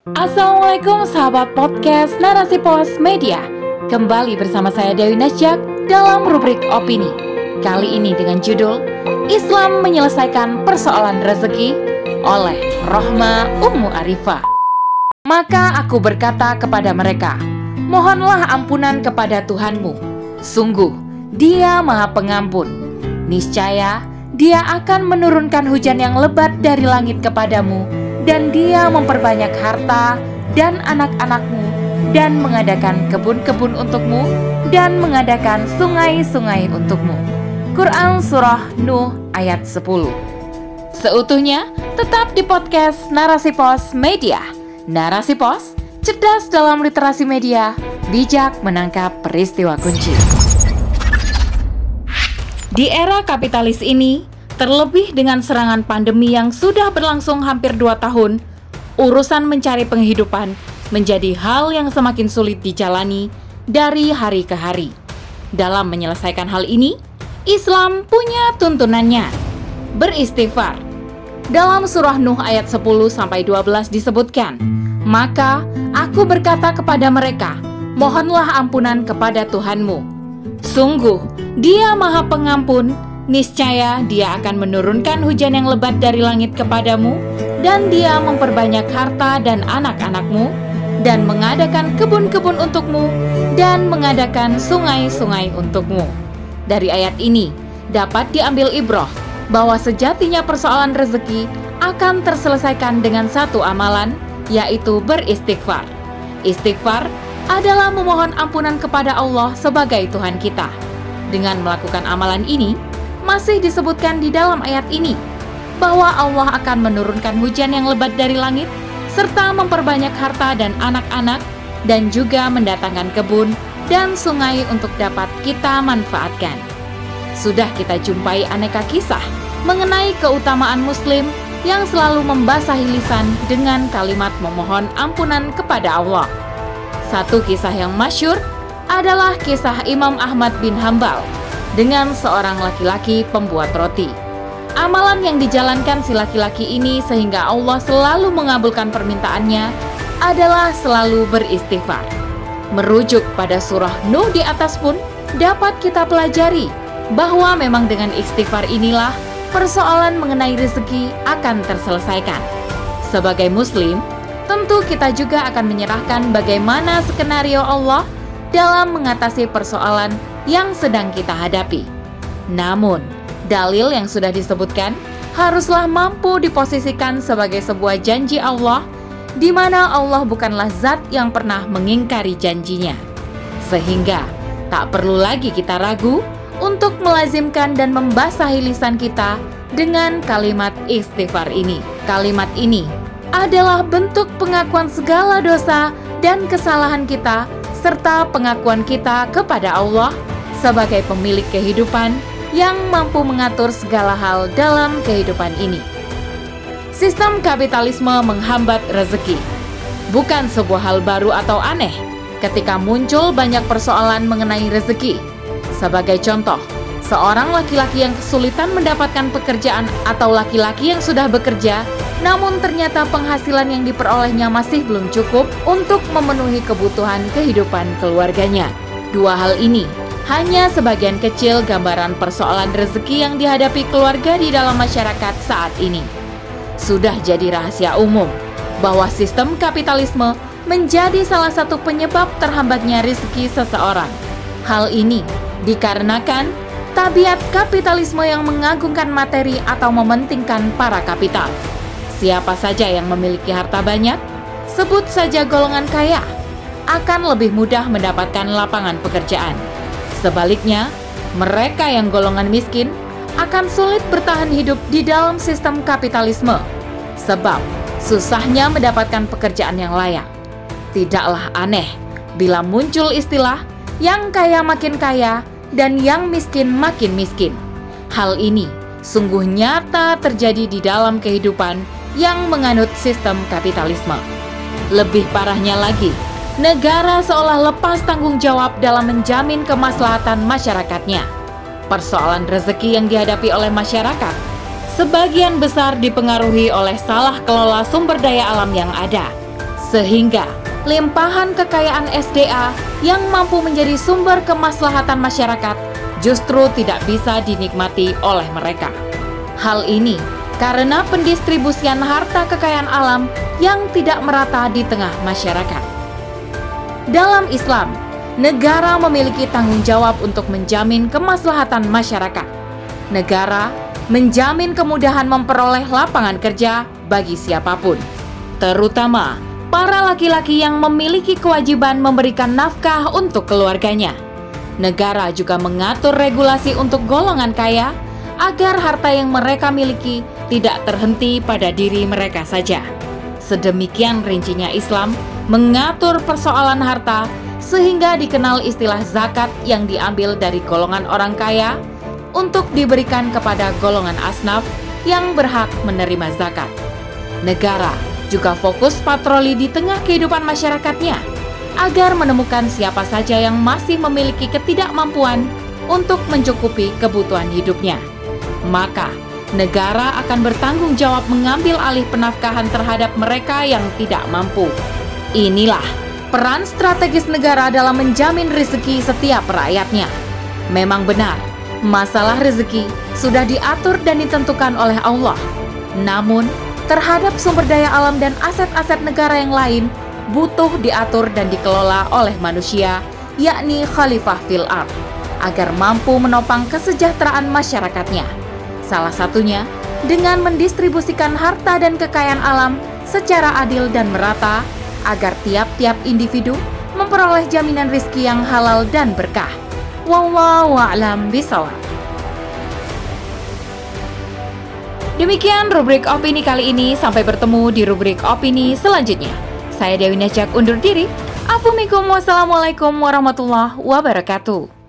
Assalamualaikum sahabat podcast Narasi Pos Media. Kembali bersama saya Dewi Nasjak dalam rubrik opini. Kali ini dengan judul Islam menyelesaikan persoalan rezeki oleh Rohma Ummu Arifah. Maka aku berkata kepada mereka Mohonlah ampunan kepada Tuhanmu. Sungguh, dia maha pengampun. Niscaya, dia akan menurunkan hujan yang lebat dari langit kepadamu dan dia memperbanyak harta dan anak-anakmu dan mengadakan kebun-kebun untukmu dan mengadakan sungai-sungai untukmu. Quran Surah Nuh ayat 10 Seutuhnya tetap di podcast Narasi Pos Media. Narasi Pos, cerdas dalam literasi media, bijak menangkap peristiwa kunci. Di era kapitalis ini, Terlebih dengan serangan pandemi yang sudah berlangsung hampir dua tahun, urusan mencari penghidupan menjadi hal yang semakin sulit dijalani dari hari ke hari. Dalam menyelesaikan hal ini, Islam punya tuntunannya. Beristighfar. Dalam surah Nuh ayat 10 sampai 12 disebutkan, "Maka aku berkata kepada mereka, mohonlah ampunan kepada Tuhanmu. Sungguh, Dia Maha Pengampun, niscaya dia akan menurunkan hujan yang lebat dari langit kepadamu, dan dia memperbanyak harta dan anak-anakmu, dan mengadakan kebun-kebun untukmu, dan mengadakan sungai-sungai untukmu. Dari ayat ini, dapat diambil ibroh bahwa sejatinya persoalan rezeki akan terselesaikan dengan satu amalan, yaitu beristighfar. Istighfar adalah memohon ampunan kepada Allah sebagai Tuhan kita. Dengan melakukan amalan ini, masih disebutkan di dalam ayat ini bahwa Allah akan menurunkan hujan yang lebat dari langit serta memperbanyak harta dan anak-anak dan juga mendatangkan kebun dan sungai untuk dapat kita manfaatkan. Sudah kita jumpai aneka kisah mengenai keutamaan muslim yang selalu membasahi lisan dengan kalimat memohon ampunan kepada Allah. Satu kisah yang masyur adalah kisah Imam Ahmad bin Hambal dengan seorang laki-laki pembuat roti. Amalan yang dijalankan si laki-laki ini sehingga Allah selalu mengabulkan permintaannya adalah selalu beristighfar. Merujuk pada surah Nuh di atas pun dapat kita pelajari bahwa memang dengan istighfar inilah persoalan mengenai rezeki akan terselesaikan. Sebagai muslim, tentu kita juga akan menyerahkan bagaimana skenario Allah dalam mengatasi persoalan yang sedang kita hadapi. Namun, dalil yang sudah disebutkan haruslah mampu diposisikan sebagai sebuah janji Allah di mana Allah bukanlah zat yang pernah mengingkari janjinya. Sehingga tak perlu lagi kita ragu untuk melazimkan dan membasahi lisan kita dengan kalimat istighfar ini. Kalimat ini adalah bentuk pengakuan segala dosa dan kesalahan kita serta pengakuan kita kepada Allah sebagai pemilik kehidupan yang mampu mengatur segala hal dalam kehidupan ini. Sistem kapitalisme menghambat rezeki. Bukan sebuah hal baru atau aneh ketika muncul banyak persoalan mengenai rezeki. Sebagai contoh, seorang laki-laki yang kesulitan mendapatkan pekerjaan atau laki-laki yang sudah bekerja namun ternyata penghasilan yang diperolehnya masih belum cukup untuk memenuhi kebutuhan kehidupan keluarganya. Dua hal ini hanya sebagian kecil gambaran persoalan rezeki yang dihadapi keluarga di dalam masyarakat saat ini. Sudah jadi rahasia umum bahwa sistem kapitalisme menjadi salah satu penyebab terhambatnya rezeki seseorang. Hal ini dikarenakan tabiat kapitalisme yang mengagungkan materi atau mementingkan para kapital. Siapa saja yang memiliki harta banyak, sebut saja golongan kaya, akan lebih mudah mendapatkan lapangan pekerjaan Sebaliknya, mereka yang golongan miskin akan sulit bertahan hidup di dalam sistem kapitalisme sebab susahnya mendapatkan pekerjaan yang layak. Tidaklah aneh bila muncul istilah yang kaya makin kaya dan yang miskin makin miskin. Hal ini sungguh nyata terjadi di dalam kehidupan yang menganut sistem kapitalisme. Lebih parahnya lagi, negara seolah lepas tanggung jawab dalam menjamin kemaslahatan masyarakatnya. Persoalan rezeki yang dihadapi oleh masyarakat sebagian besar dipengaruhi oleh salah kelola sumber daya alam yang ada. Sehingga limpahan kekayaan SDA yang mampu menjadi sumber kemaslahatan masyarakat justru tidak bisa dinikmati oleh mereka. Hal ini karena pendistribusian harta kekayaan alam yang tidak merata di tengah masyarakat. Dalam Islam, negara memiliki tanggung jawab untuk menjamin kemaslahatan masyarakat. Negara menjamin kemudahan memperoleh lapangan kerja bagi siapa pun, terutama para laki-laki yang memiliki kewajiban memberikan nafkah untuk keluarganya. Negara juga mengatur regulasi untuk golongan kaya agar harta yang mereka miliki tidak terhenti pada diri mereka saja. Sedemikian rincinya Islam mengatur persoalan harta sehingga dikenal istilah zakat yang diambil dari golongan orang kaya untuk diberikan kepada golongan asnaf yang berhak menerima zakat. Negara juga fokus patroli di tengah kehidupan masyarakatnya agar menemukan siapa saja yang masih memiliki ketidakmampuan untuk mencukupi kebutuhan hidupnya. Maka, negara akan bertanggung jawab mengambil alih penafkahan terhadap mereka yang tidak mampu. Inilah peran strategis negara dalam menjamin rezeki setiap rakyatnya. Memang benar, masalah rezeki sudah diatur dan ditentukan oleh Allah. Namun, terhadap sumber daya alam dan aset-aset negara yang lain butuh diatur dan dikelola oleh manusia, yakni khalifah fil ard, agar mampu menopang kesejahteraan masyarakatnya. Salah satunya dengan mendistribusikan harta dan kekayaan alam secara adil dan merata agar tiap-tiap individu memperoleh jaminan rizki yang halal dan berkah. Wallahu a'lam bisawab. Demikian rubrik opini kali ini. Sampai bertemu di rubrik opini selanjutnya. Saya Dewi Najak undur diri. Assalamualaikum warahmatullahi wabarakatuh.